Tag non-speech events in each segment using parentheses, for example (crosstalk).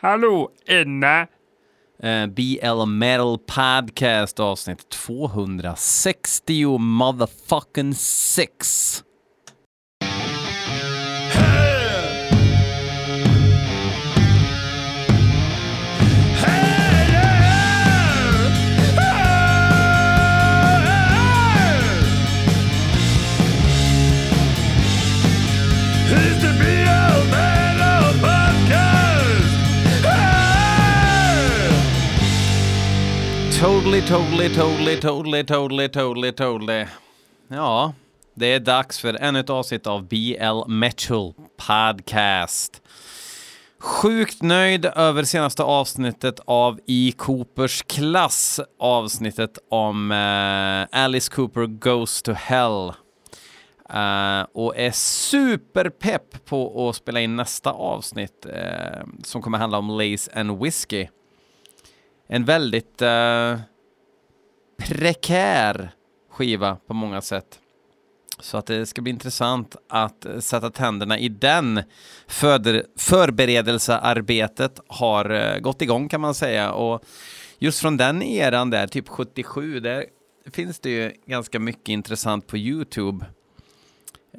Hallå, Enna! Uh, eh, BL Metal Podcast avsnitt 260 motherfucking 6. Totally, totally, totally, totally, totally, totally, totally. Ja, det är dags för ännu ett avsnitt av BL Metal Podcast. Sjukt nöjd över senaste avsnittet av E. Coopers klass, avsnittet om eh, Alice Cooper Goes to Hell. Eh, och är superpepp på att spela in nästa avsnitt eh, som kommer handla om Lace and Whiskey. En väldigt eh, prekär skiva på många sätt. Så att det ska bli intressant att sätta tänderna i den. För, förberedelsearbetet har eh, gått igång kan man säga. Och just från den eran där, typ 77, där finns det ju ganska mycket intressant på YouTube.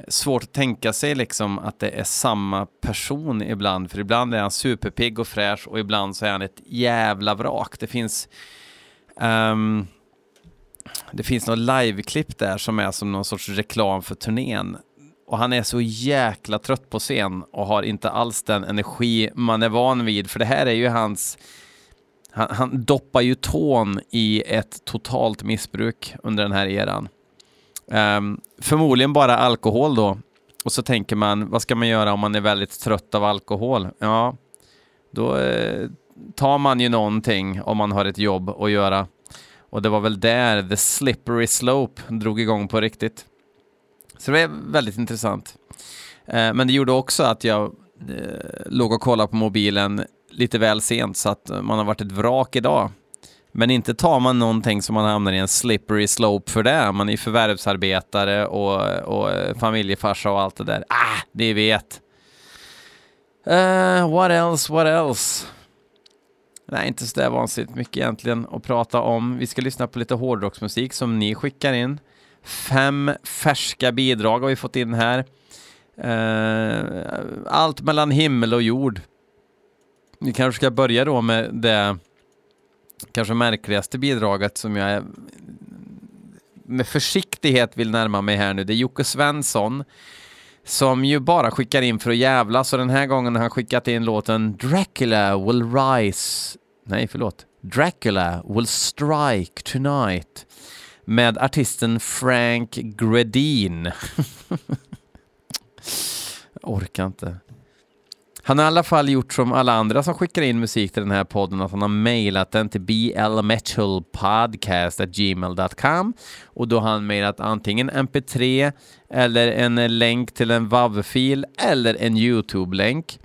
Svårt att tänka sig liksom att det är samma person ibland, för ibland är han superpigg och fräsch och ibland så är han ett jävla vrak. Det finns um, det finns något liveklipp där som är som någon sorts reklam för turnén. Och han är så jäkla trött på scen och har inte alls den energi man är van vid. För det här är ju hans... Han, han doppar ju tån i ett totalt missbruk under den här eran. Um, förmodligen bara alkohol då. Och så tänker man, vad ska man göra om man är väldigt trött av alkohol? Ja, då eh, tar man ju någonting om man har ett jobb att göra. Och det var väl där the slippery slope drog igång på riktigt. Så det var väldigt intressant. Eh, men det gjorde också att jag eh, låg och kollade på mobilen lite väl sent så att man har varit ett vrak idag. Men inte tar man någonting som man hamnar i en slippery slope för det. Man är förvärvsarbetare och, och eh, familjefarsa och allt det där. Ah, ni vet. Uh, what else, what else? Nej, inte så där vansinnigt mycket egentligen att prata om. Vi ska lyssna på lite hårdrocksmusik som ni skickar in. Fem färska bidrag har vi fått in här. Uh, allt mellan himmel och jord. Vi kanske ska börja då med det kanske märkligaste bidraget som jag med försiktighet vill närma mig här nu. Det är Jocke Svensson som ju bara skickar in för att jävla, så den här gången har han skickat in låten Dracula will rise, nej förlåt, Dracula will strike tonight med artisten Frank Gredin. (laughs) Orkar inte. Han har i alla fall gjort som alla andra som skickar in musik till den här podden, att han har mejlat den till blmetalpodcast.gmail.com och då har han mejlat antingen mp3 eller en länk till en WAV-fil eller en YouTube-länk.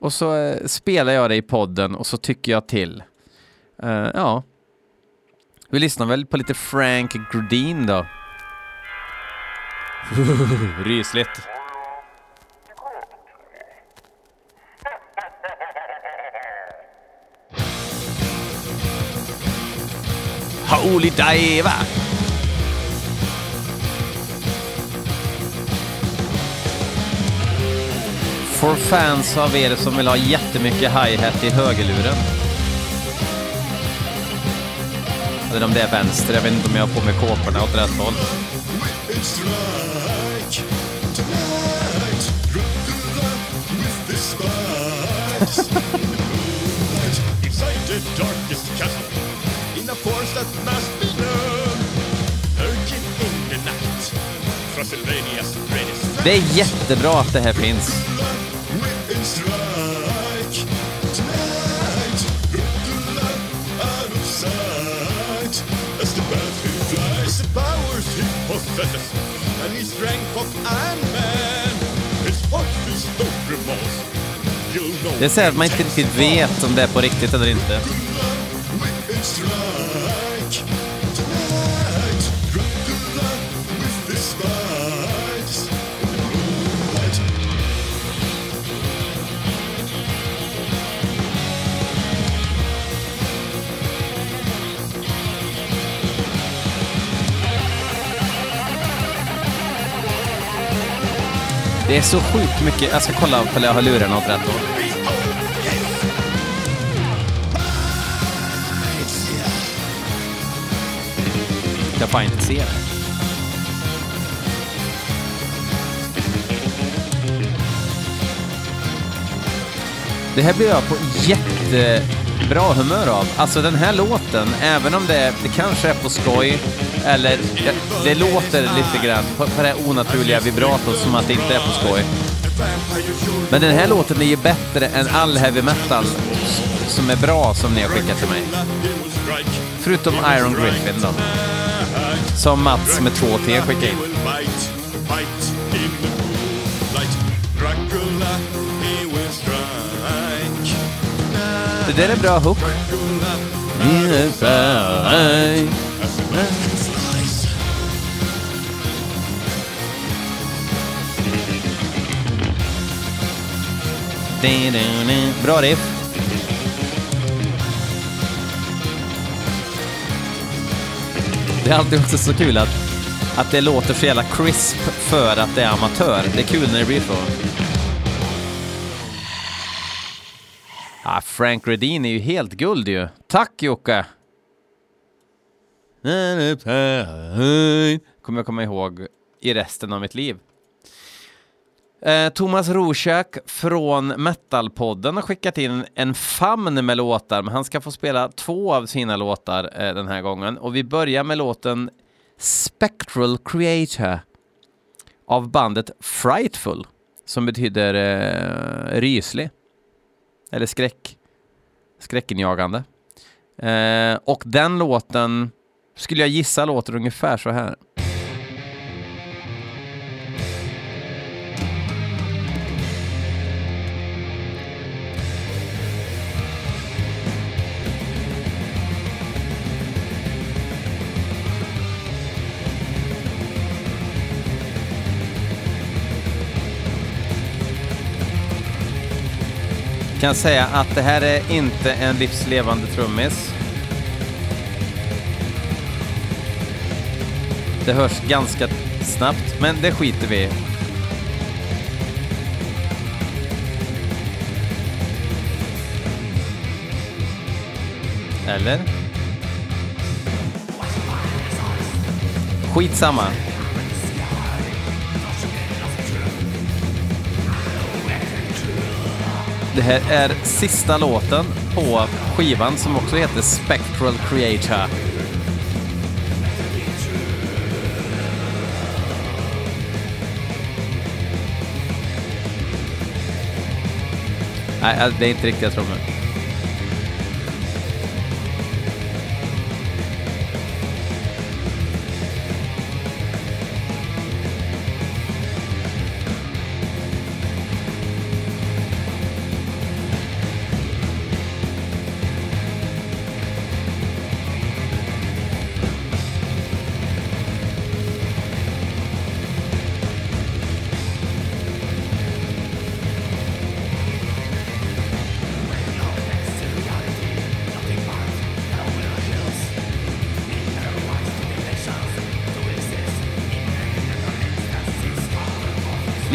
Och så eh, spelar jag det i podden och så tycker jag till. Uh, ja. Vi lyssnar väl på lite Frank Gredin då. (laughs) Rysligt. Holy Diva! For fans av er som vill ha jättemycket hi-hat i högerluren. Eller om det är vänster, jag vet inte om jag har på mig kåporna åt rätt håll. (laughs) (laughs) Inside the darkest castle, forest that must be known, lurking in the night, Transylvania's greatest Det är jättebra att det här finns. and his strength of Iron Man. His heart is no remorse. Det är så här att man inte riktigt vet om det är på riktigt eller inte. Det är så sjukt mycket. Jag ska kolla om jag har lurarna åt rätt håll. Jag får inte ser det. Det här blir jag på jättebra humör av. Alltså den här låten, även om det, det kanske är på skoj, eller det, låter lite grann på, på det här onaturliga vibratot som att det inte är på skoj. Men den här låten är ju bättre än all heavy metal som är bra som ni har skickat till mig. Förutom Iron Griffin då. Som Mats med två T skickade in. Det där är bra hook. Bra riff. Det är alltid också så kul att, att det låter så jävla crisp för att det är amatör. Det är kul när det blir så. Ah, Frank Redin är ju helt guld ju. Tack Jocke! Kommer jag komma ihåg i resten av mitt liv. Eh, Thomas Rorschach från Metalpodden har skickat in en famn med låtar, men han ska få spela två av sina låtar eh, den här gången. Och vi börjar med låten Spectral Creator av bandet Frightful, som betyder eh, ryslig. Eller skräck. Skräckinjagande. Eh, och den låten, skulle jag gissa, låter ungefär så här. Kan säga att det här är inte en livslevande trummis. Det hörs ganska snabbt, men det skiter vi i. Eller? Skitsamma. Det här är sista låten på skivan som också heter Spectral Creator. Nej, äh, det är inte riktiga trummor.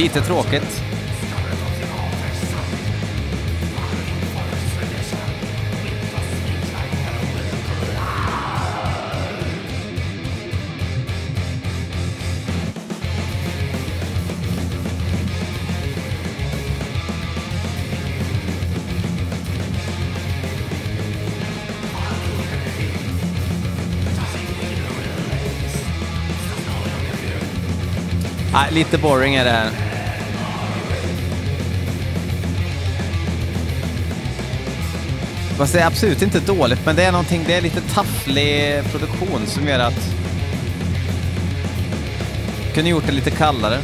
Lite tråkigt. Lite boring är det här. Fast det är absolut inte dåligt, men det är någonting, det är lite tafflig produktion som gör att... Kunde gjort det lite kallare.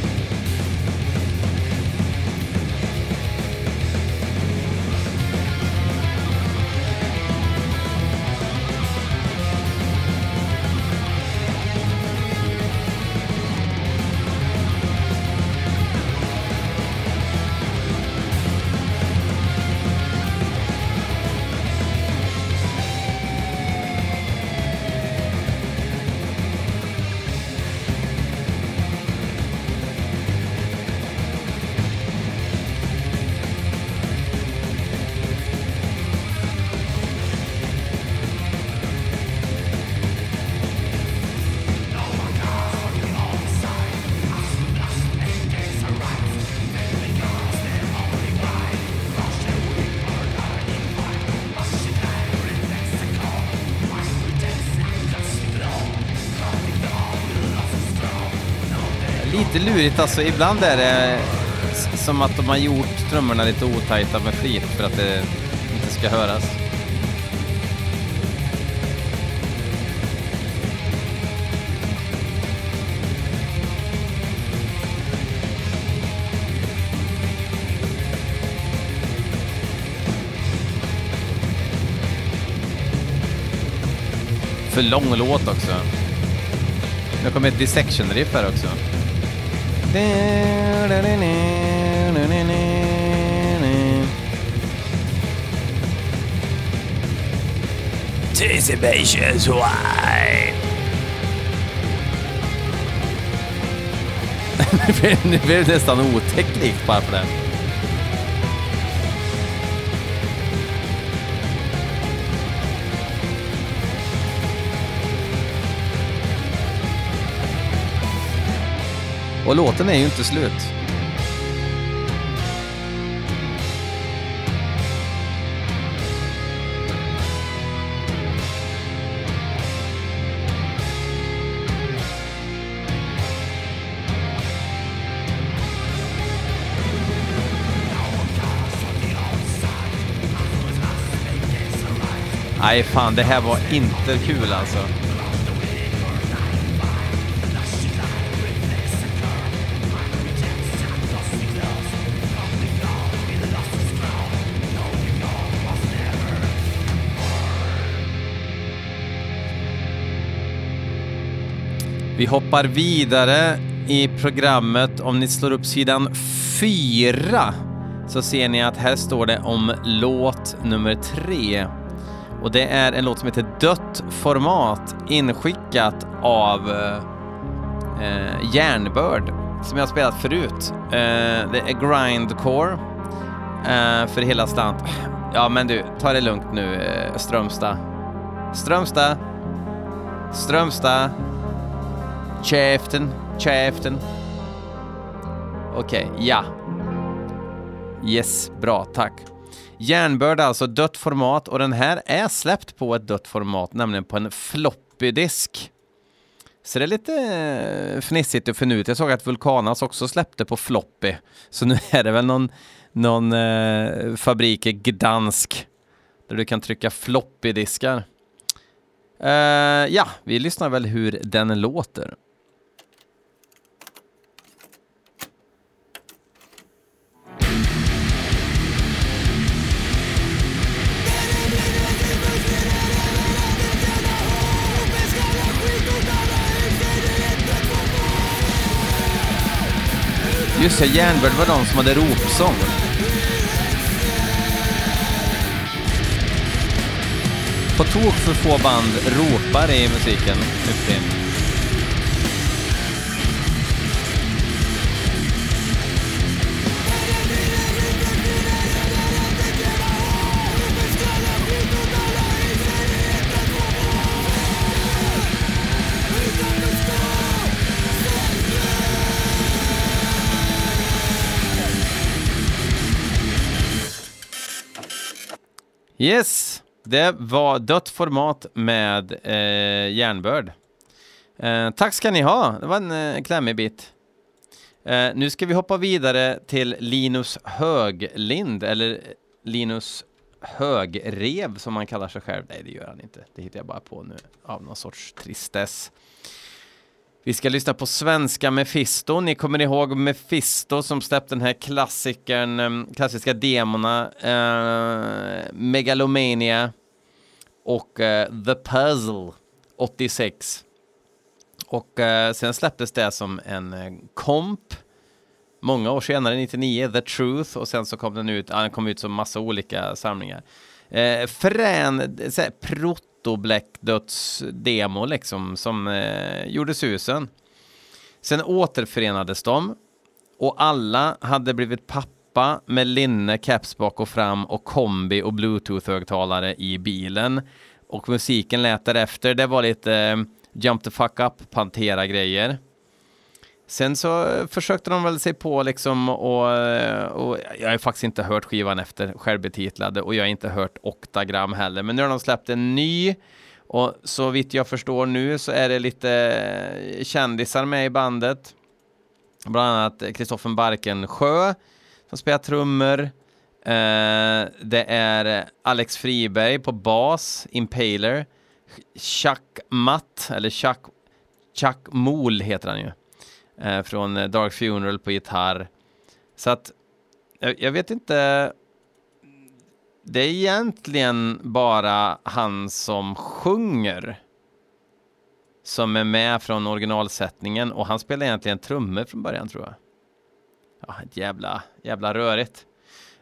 Lurigt alltså. Ibland är det som att de har gjort trummorna lite otajta med flit för att det inte ska höras. För lång låt också. Nu kommer ett dissection-riff här också. Anticipations wine! (laughs) det blev nästan otäckt likt bara för det. Och låten är ju inte slut. Nej, fan, det här var inte kul alltså. Vi hoppar vidare i programmet. Om ni slår upp sidan 4 så ser ni att här står det om låt nummer 3. Och det är en låt som heter Dött format inskickat av eh, Järnbörd som jag har spelat förut. Eh, det är grindcore eh, för hela slant. Ja men du, ta det lugnt nu eh, Strömstad. Strömstad. Strömstad. Käften, käften. Okej, ja. Yes, bra, tack. Järnbörd alltså dött format och den här är släppt på ett dött format, nämligen på en floppy disk. Så det är lite eh, fnissigt och finurligt. Jag såg att Vulkanas också släppte på floppy. Så nu är det väl någon, någon eh, fabrik i Gdansk där du kan trycka floppy-diskar. Eh, ja, vi lyssnar väl hur den låter. Just det, Järnbörd var de som hade ropsång. På tok för få band ropar i musiken nu Yes, det var dött format med eh, järnbörd. Eh, tack ska ni ha, det var en eh, klämmig bit. Eh, nu ska vi hoppa vidare till Linus Höglind, eller eh, Linus Högrev som han kallar sig själv. Nej, det gör han inte. Det hittar jag bara på nu av någon sorts tristess. Vi ska lyssna på svenska Mefisto. Ni kommer ihåg Mefisto som släppte den här klassikern, eh, klassiska demona, eh, Megalomania och eh, The Puzzle 86. Och eh, sen släpptes det som en eh, komp många år senare, 99, The Truth och sen så kom den ut, ja, den kom ut som massa olika samlingar. Eh, frän, såhär, prot proto-Black-döds-demo liksom som eh, gjorde susen. Sen återförenades de och alla hade blivit pappa med linne, caps bak och fram och kombi och bluetooth-högtalare i bilen. Och musiken lät därefter. Det var lite eh, jump the fuck up, Pantera-grejer. Sen så försökte de väl sig på liksom och, och jag har faktiskt inte hört skivan efter självbetitlade och jag har inte hört Octagram heller. Men nu har de släppt en ny och så vitt jag förstår nu så är det lite kändisar med i bandet. Bland annat Kristoffer Barkensjö som spelar trummor. Eh, det är Alex Friberg på bas, Impaler. Chuck Matt, eller Chuck, Chuck Mool heter han ju. Eh, från eh, Dark Funeral på gitarr. Så att, jag, jag vet inte. Det är egentligen bara han som sjunger som är med från originalsättningen och han spelar egentligen trummor från början tror jag. Ja, ett jävla, jävla rörigt.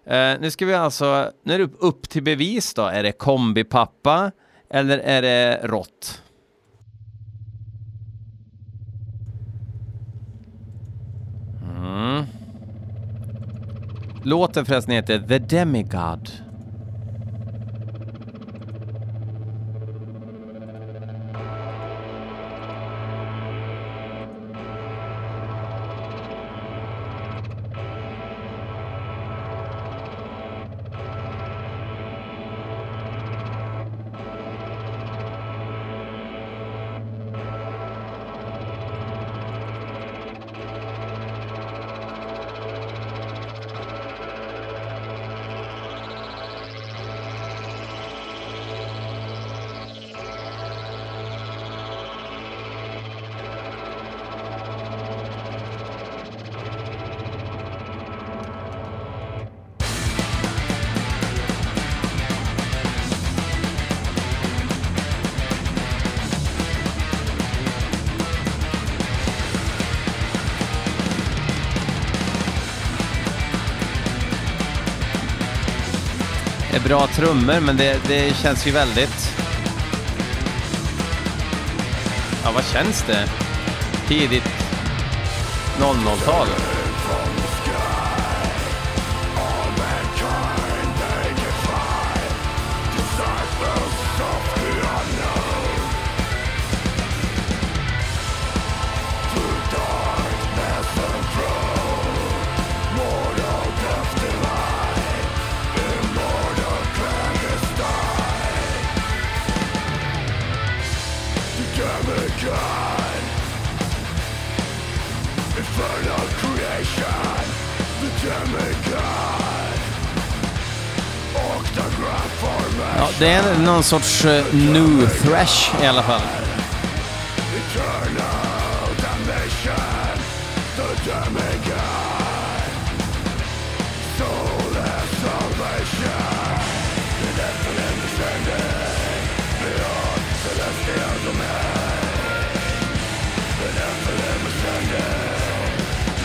Eh, nu ska vi alltså, nu är det upp, upp till bevis då. Är det kombipappa eller är det rått? Mm. Låten förresten heter The Demigod. Bra trummor, men det, det känns ju väldigt... Ja, vad känns det? Tidigt 00-tal. Ja, det är någon sorts uh, new thrash i alla fall.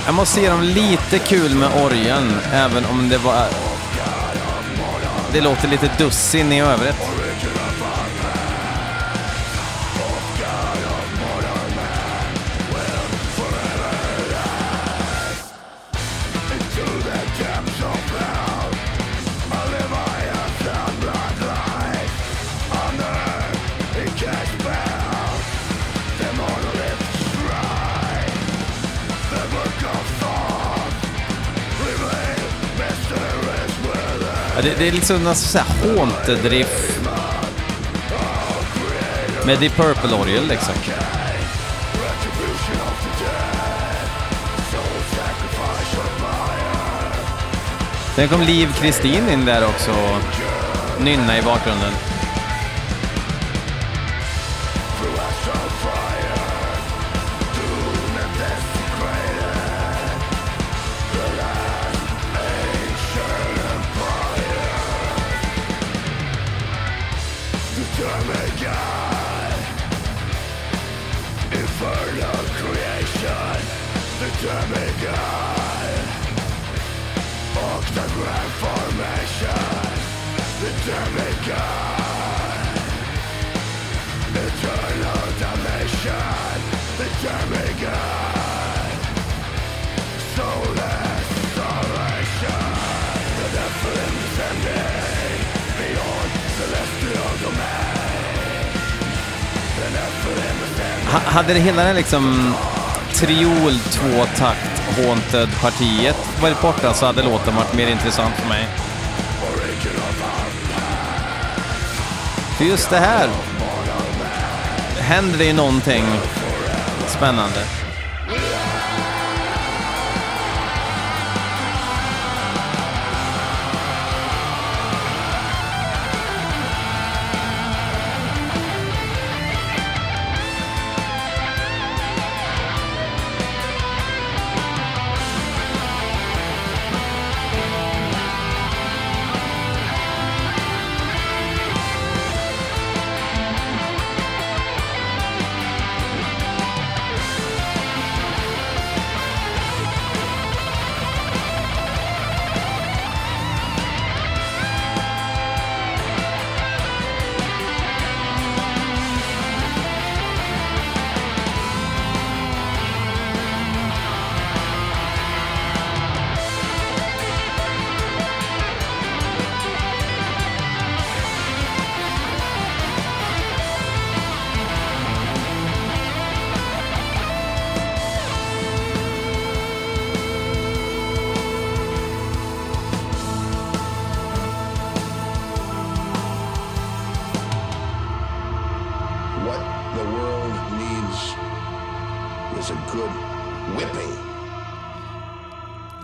Jag måste ge dem lite kul med orgeln, även om det var... Det låter lite dussin i övrigt. Det, det är liksom någon sån här haunted riff. Med Deep Purple-orgel liksom. Sen kom Liv Kristin in där också och nynna i bakgrunden. Hade det hela den liksom triol, tvåtakt, haunted-partiet varit borta så hade låten varit mer intressant för mig. För just det här händer det ju någonting spännande.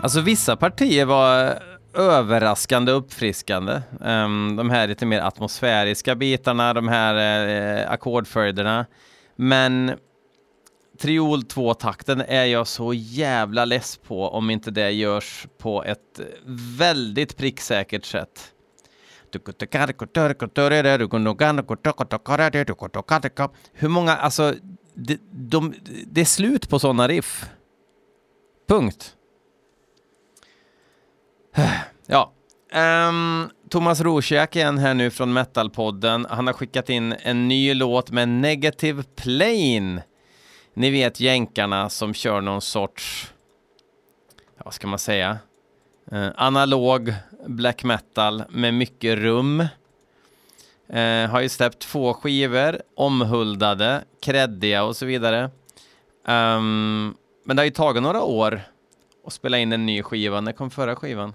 Alltså vissa partier var överraskande uppfriskande. Um, de här lite mer atmosfäriska bitarna, de här uh, ackordföljderna. Men Triol 2-takten är jag så jävla less på om inte det görs på ett väldigt pricksäkert sätt. Hur många, alltså, det, de, det är slut på sådana riff. Punkt. (sighs) Ja. Um, Thomas Rosiak igen här nu från Metalpodden. Han har skickat in en ny låt med Negative Plane. Ni vet jänkarna som kör någon sorts, ja, vad ska man säga, uh, analog black metal med mycket rum. Uh, har ju släppt två skivor, omhuldade, kreddiga och så vidare. Um, men det har ju tagit några år och spela in en ny skiva. När kom förra skivan?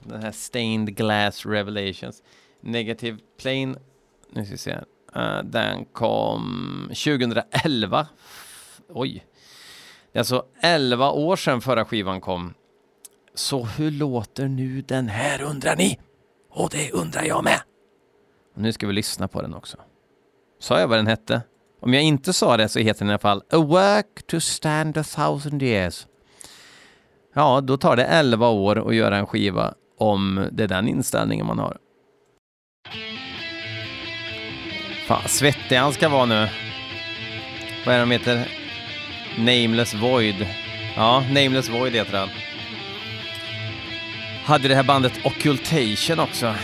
Den här Stained Glass Revelations. Negative Plane. Nu ska vi se. Uh, den kom 2011. Oj. Det är alltså 11 år sedan förra skivan kom. Så hur låter nu den här undrar ni? Och det undrar jag med. Och nu ska vi lyssna på den också. Sa jag vad den hette? Om jag inte sa det så heter den i alla fall A Work to Stand a Thousand Years. Ja, då tar det 11 år att göra en skiva om det är den inställningen man har. Fan, svettig han ska vara nu. Vad är det de heter? Nameless Void. Ja, Nameless Void heter han. Hade det här bandet Occultation också.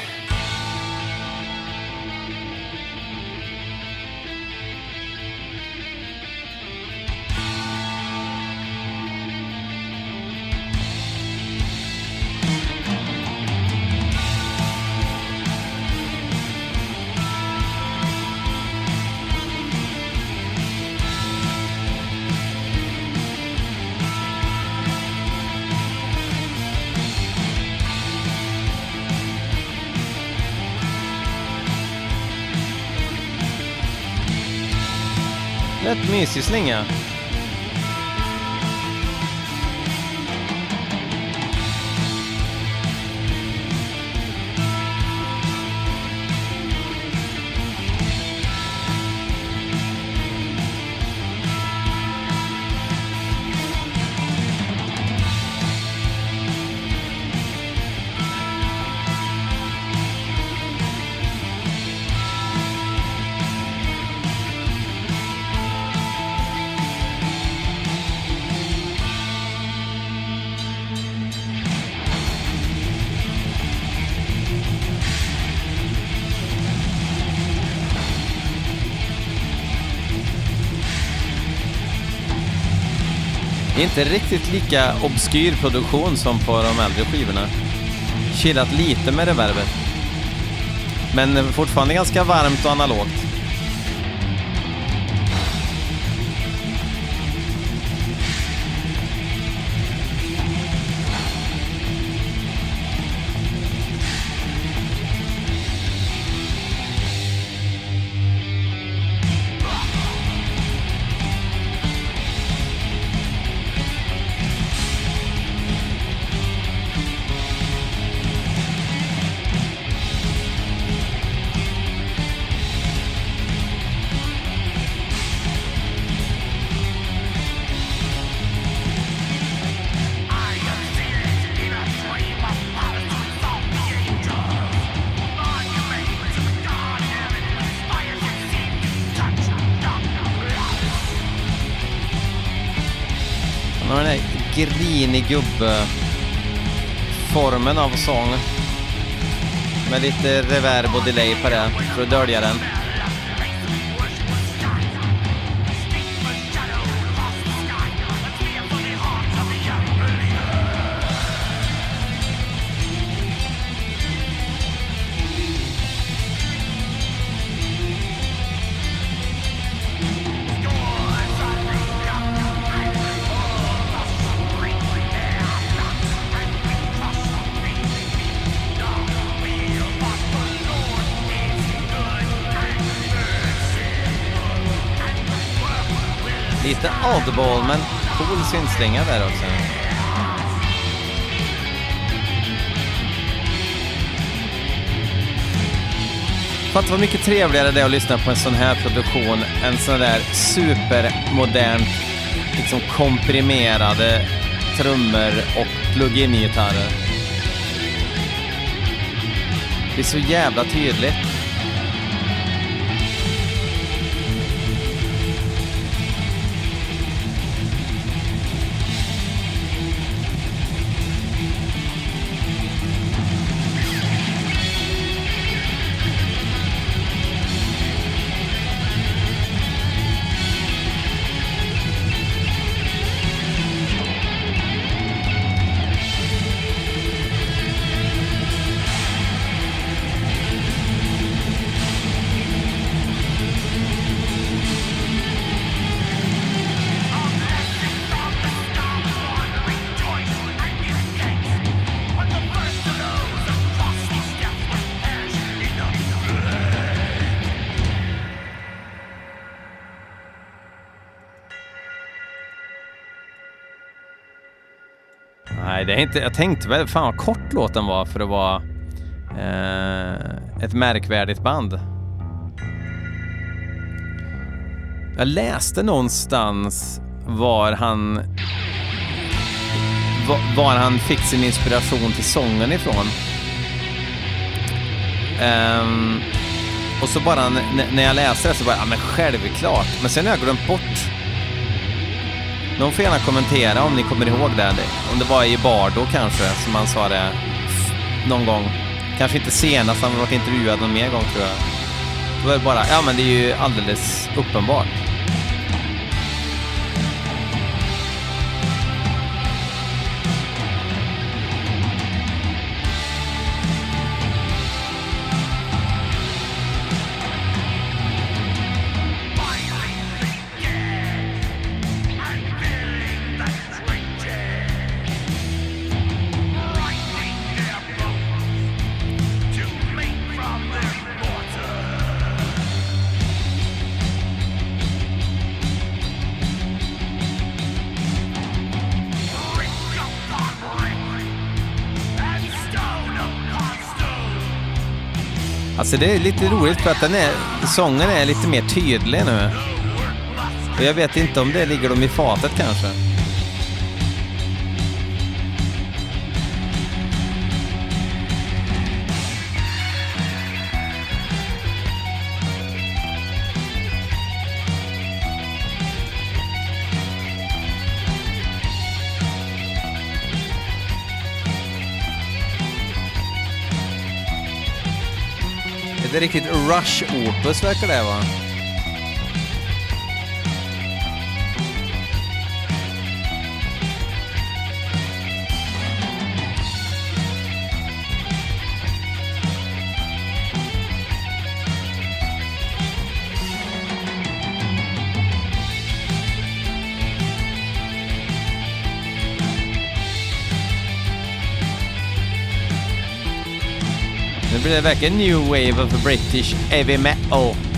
Mysig slinga. Det är inte riktigt lika obskyr produktion som på de äldre skivorna. Chillat lite med reverbet. Men fortfarande ganska varmt och analogt. Grinig gubbe-formen av sång. Med lite reverb och delay på det för att dölja den. Oddball, men cool syntslinga där också. Fatta vad mycket trevligare det är att lyssna på en sån här produktion än sån där supermodern, liksom komprimerade trummor och plug-in-gitarrer. Det är så jävla tydligt. Nej, det är inte... Jag tänkte väl, fan vad kort låten var för att vara eh, ett märkvärdigt band. Jag läste någonstans var han... Var han fick sin inspiration till sången ifrån. Um, och så bara när jag läste det så bara, ja men självklart. Men sen har jag glömt bort de får gärna kommentera om ni kommer ihåg det. Om det var i Bardo kanske, som han sa det någon gång. Kanske inte senast, han har varit intervjuad någon mer gång tror jag. Det var bara, ja men det är ju alldeles uppenbart. Alltså det är lite roligt för att den är, sången är lite mer tydlig nu. Och jag vet inte om det ligger dem i fatet kanske. Riktigt Rush-opus verkar det vara. Blir det verkligen new wave of British heavy metal.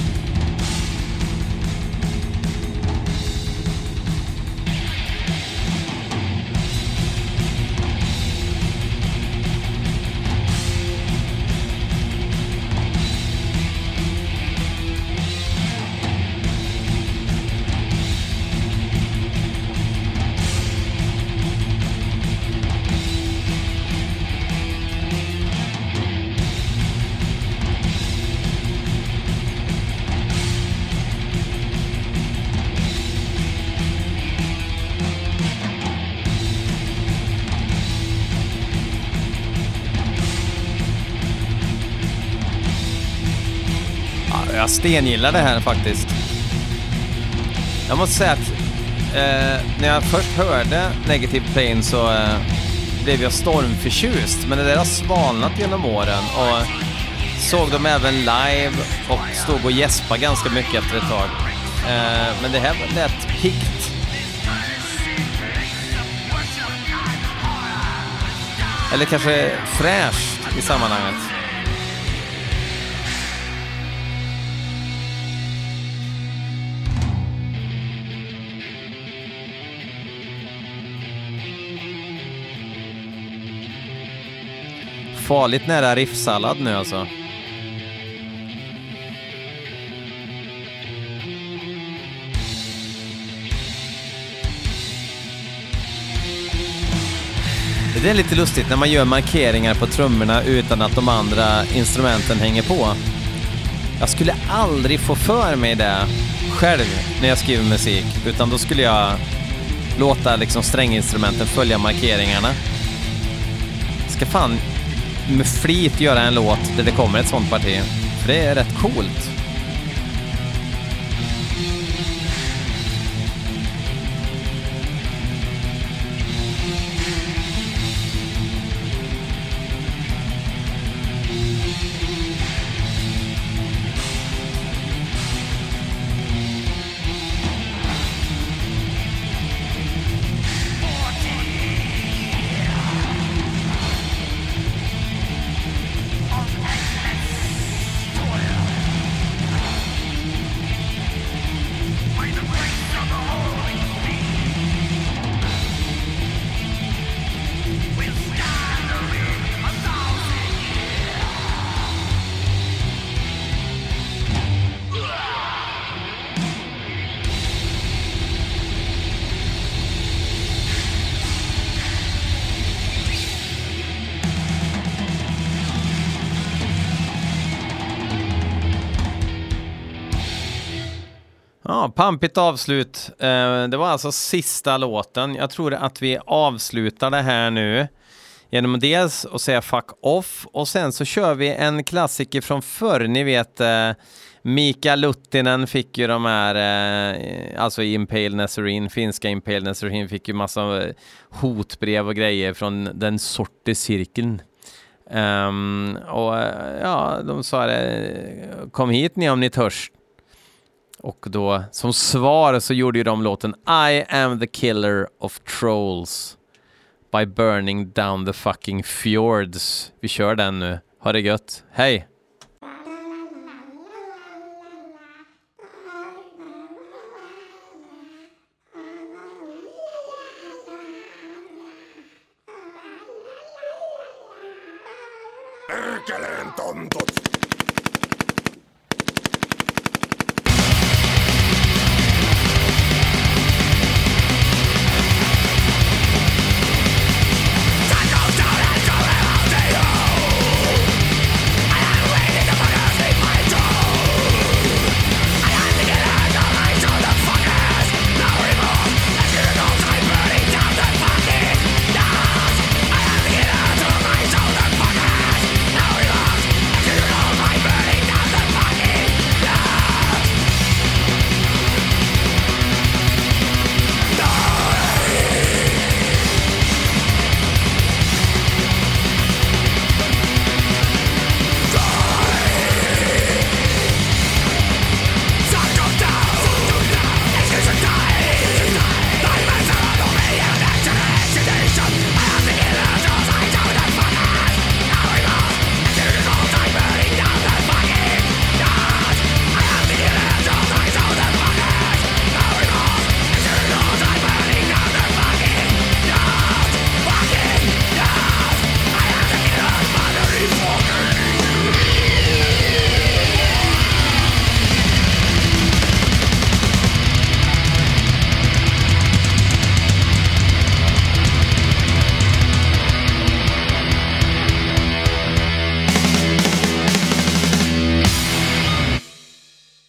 Jag stengillar det här faktiskt. Jag måste säga att eh, när jag först hörde Negative Plane så eh, blev jag stormförtjust. Men det där har svalnat genom åren och såg dem även live och stod och gäspade ganska mycket efter ett tag. Eh, men det här lät piggt. Eller kanske fräscht i sammanhanget. Farligt nära riffsallad nu alltså. Det är lite lustigt när man gör markeringar på trummorna utan att de andra instrumenten hänger på. Jag skulle aldrig få för mig det själv när jag skriver musik, utan då skulle jag låta liksom stränginstrumenten följa markeringarna. Ska fan med flit göra en låt där det kommer ett sånt parti, för det är rätt coolt. Ja, pampigt avslut. Eh, det var alltså sista låten. Jag tror att vi avslutar det här nu genom dels att säga fuck off och sen så kör vi en klassiker från förr. Ni vet eh, Mika Luttinen fick ju de här, eh, alltså i Impale Nazarene, finska Impale Nazarene fick ju massa eh, hotbrev och grejer från den sorte cirkeln. Um, och ja, de sa det, kom hit ni om ni törs. Och då som svar så gjorde ju de låten I am the killer of trolls by burning down the fucking fjords. Vi kör den nu. Ha det gött. Hej!